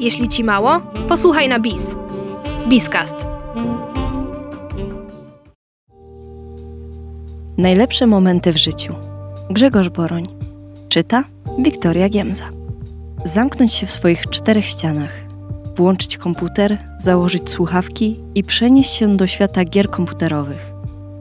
Jeśli ci mało, posłuchaj na BIS. BIScast. Najlepsze momenty w życiu. Grzegorz Boroń. Czyta Wiktoria Giemza. Zamknąć się w swoich czterech ścianach. Włączyć komputer, założyć słuchawki i przenieść się do świata gier komputerowych.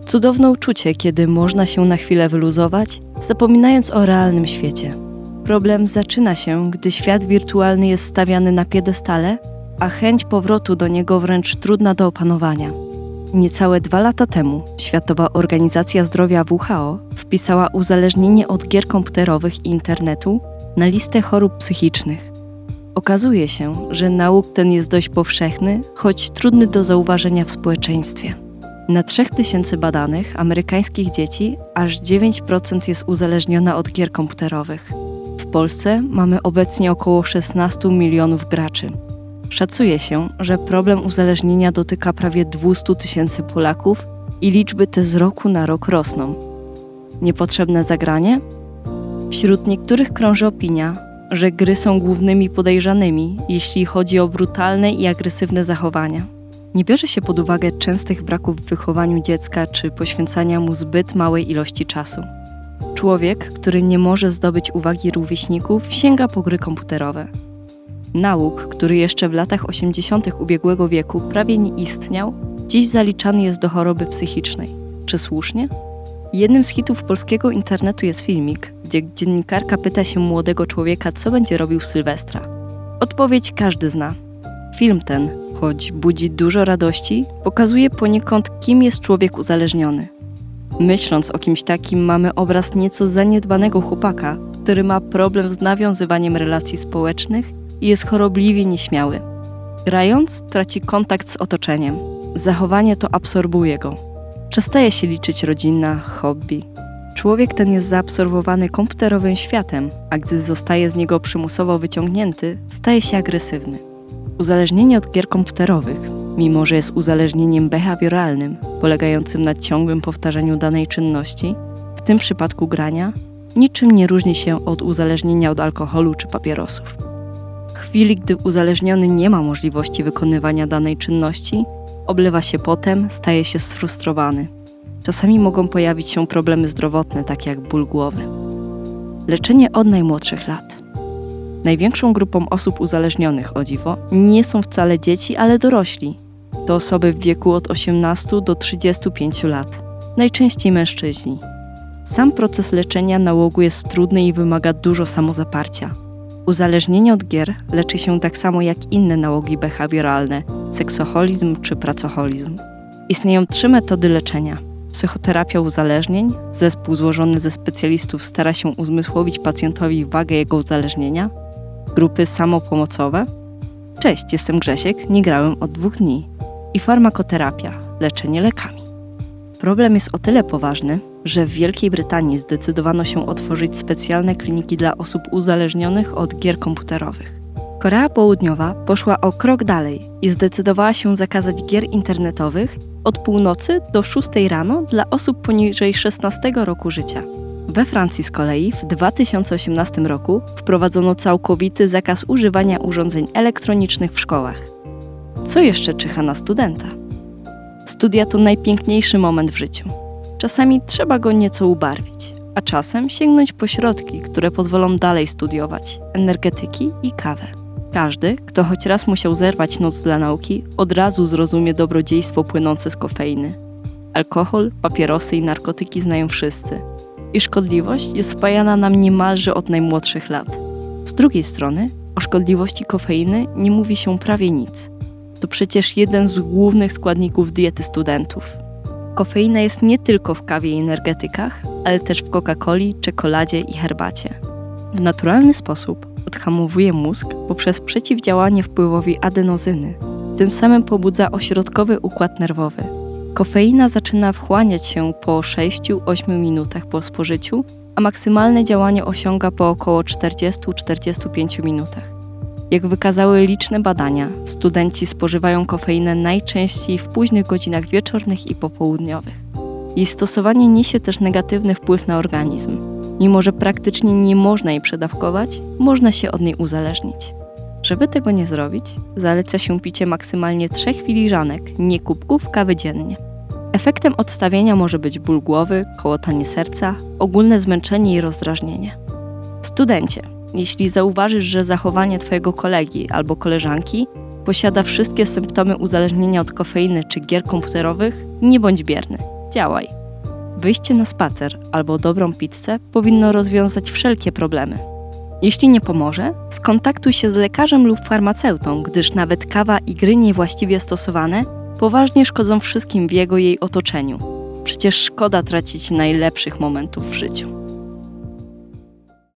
Cudowne uczucie, kiedy można się na chwilę wyluzować, zapominając o realnym świecie. Problem zaczyna się, gdy świat wirtualny jest stawiany na piedestale, a chęć powrotu do niego wręcz trudna do opanowania. Niecałe dwa lata temu Światowa Organizacja Zdrowia WHO wpisała uzależnienie od gier komputerowych i internetu na listę chorób psychicznych. Okazuje się, że nauk ten jest dość powszechny, choć trudny do zauważenia w społeczeństwie. Na 3000 badanych amerykańskich dzieci aż 9% jest uzależniona od gier komputerowych. W Polsce mamy obecnie około 16 milionów graczy. Szacuje się, że problem uzależnienia dotyka prawie 200 tysięcy Polaków i liczby te z roku na rok rosną. Niepotrzebne zagranie? Wśród niektórych krąży opinia, że gry są głównymi podejrzanymi, jeśli chodzi o brutalne i agresywne zachowania. Nie bierze się pod uwagę częstych braków w wychowaniu dziecka czy poświęcania mu zbyt małej ilości czasu. Człowiek, który nie może zdobyć uwagi rówieśników, sięga po gry komputerowe. Nauk, który jeszcze w latach 80. ubiegłego wieku prawie nie istniał, dziś zaliczany jest do choroby psychicznej. Czy słusznie? Jednym z hitów polskiego internetu jest filmik, gdzie dziennikarka pyta się młodego człowieka, co będzie robił w Sylwestra. Odpowiedź każdy zna. Film ten, choć budzi dużo radości, pokazuje poniekąd, kim jest człowiek uzależniony. Myśląc o kimś takim, mamy obraz nieco zaniedbanego chłopaka, który ma problem z nawiązywaniem relacji społecznych i jest chorobliwie nieśmiały. Grając, traci kontakt z otoczeniem. Zachowanie to absorbuje go. Przestaje się liczyć rodzina, hobby. Człowiek ten jest zaabsorbowany komputerowym światem, a gdy zostaje z niego przymusowo wyciągnięty, staje się agresywny. Uzależnienie od gier komputerowych, mimo że jest uzależnieniem behawioralnym, polegającym na ciągłym powtarzaniu danej czynności, w tym przypadku grania, niczym nie różni się od uzależnienia od alkoholu czy papierosów. W chwili, gdy uzależniony nie ma możliwości wykonywania danej czynności, oblewa się potem, staje się sfrustrowany. Czasami mogą pojawić się problemy zdrowotne, takie jak ból głowy. Leczenie od najmłodszych lat. Największą grupą osób uzależnionych, o dziwo, nie są wcale dzieci, ale dorośli. To osoby w wieku od 18 do 35 lat, najczęściej mężczyźni. Sam proces leczenia nałogu jest trudny i wymaga dużo samozaparcia. Uzależnienie od gier leczy się tak samo jak inne nałogi behawioralne, seksoholizm czy pracoholizm. Istnieją trzy metody leczenia. Psychoterapia uzależnień, zespół złożony ze specjalistów stara się uzmysłowić pacjentowi wagę jego uzależnienia, grupy samopomocowe. Cześć, jestem Grzesiek, nie grałem od dwóch dni. I farmakoterapia, leczenie lekami. Problem jest o tyle poważny, że w Wielkiej Brytanii zdecydowano się otworzyć specjalne kliniki dla osób uzależnionych od gier komputerowych. Korea Południowa poszła o krok dalej i zdecydowała się zakazać gier internetowych od północy do 6 rano dla osób poniżej 16 roku życia. We Francji z kolei w 2018 roku wprowadzono całkowity zakaz używania urządzeń elektronicznych w szkołach. Co jeszcze czyha na studenta? Studia to najpiękniejszy moment w życiu. Czasami trzeba go nieco ubarwić, a czasem sięgnąć po środki, które pozwolą dalej studiować energetyki i kawę. Każdy, kto choć raz musiał zerwać noc dla nauki, od razu zrozumie dobrodziejstwo płynące z kofeiny. Alkohol, papierosy i narkotyki znają wszyscy. I szkodliwość jest spajana nam niemalże od najmłodszych lat. Z drugiej strony, o szkodliwości kofeiny nie mówi się prawie nic. To przecież jeden z głównych składników diety studentów. Kofeina jest nie tylko w kawie i energetykach, ale też w Coca-Coli, czekoladzie i herbacie. W naturalny sposób odhamowuje mózg poprzez przeciwdziałanie wpływowi adenozyny. Tym samym pobudza ośrodkowy układ nerwowy. Kofeina zaczyna wchłaniać się po 6-8 minutach po spożyciu, a maksymalne działanie osiąga po około 40-45 minutach. Jak wykazały liczne badania, studenci spożywają kofeinę najczęściej w późnych godzinach wieczornych i popołudniowych. Jej stosowanie niesie też negatywny wpływ na organizm. Mimo, że praktycznie nie można jej przedawkować, można się od niej uzależnić. Żeby tego nie zrobić, zaleca się picie maksymalnie 3 filiżanek, nie kubków kawy dziennie. Efektem odstawienia może być ból głowy, kołotanie serca, ogólne zmęczenie i rozdrażnienie. Studencie, jeśli zauważysz, że zachowanie Twojego kolegi albo koleżanki posiada wszystkie symptomy uzależnienia od kofeiny czy gier komputerowych, nie bądź bierny. Działaj. Wyjście na spacer albo dobrą pizzę powinno rozwiązać wszelkie problemy. Jeśli nie pomoże, skontaktuj się z lekarzem lub farmaceutą, gdyż nawet kawa i gry niewłaściwie stosowane poważnie szkodzą wszystkim w jego jej otoczeniu. Przecież szkoda tracić najlepszych momentów w życiu.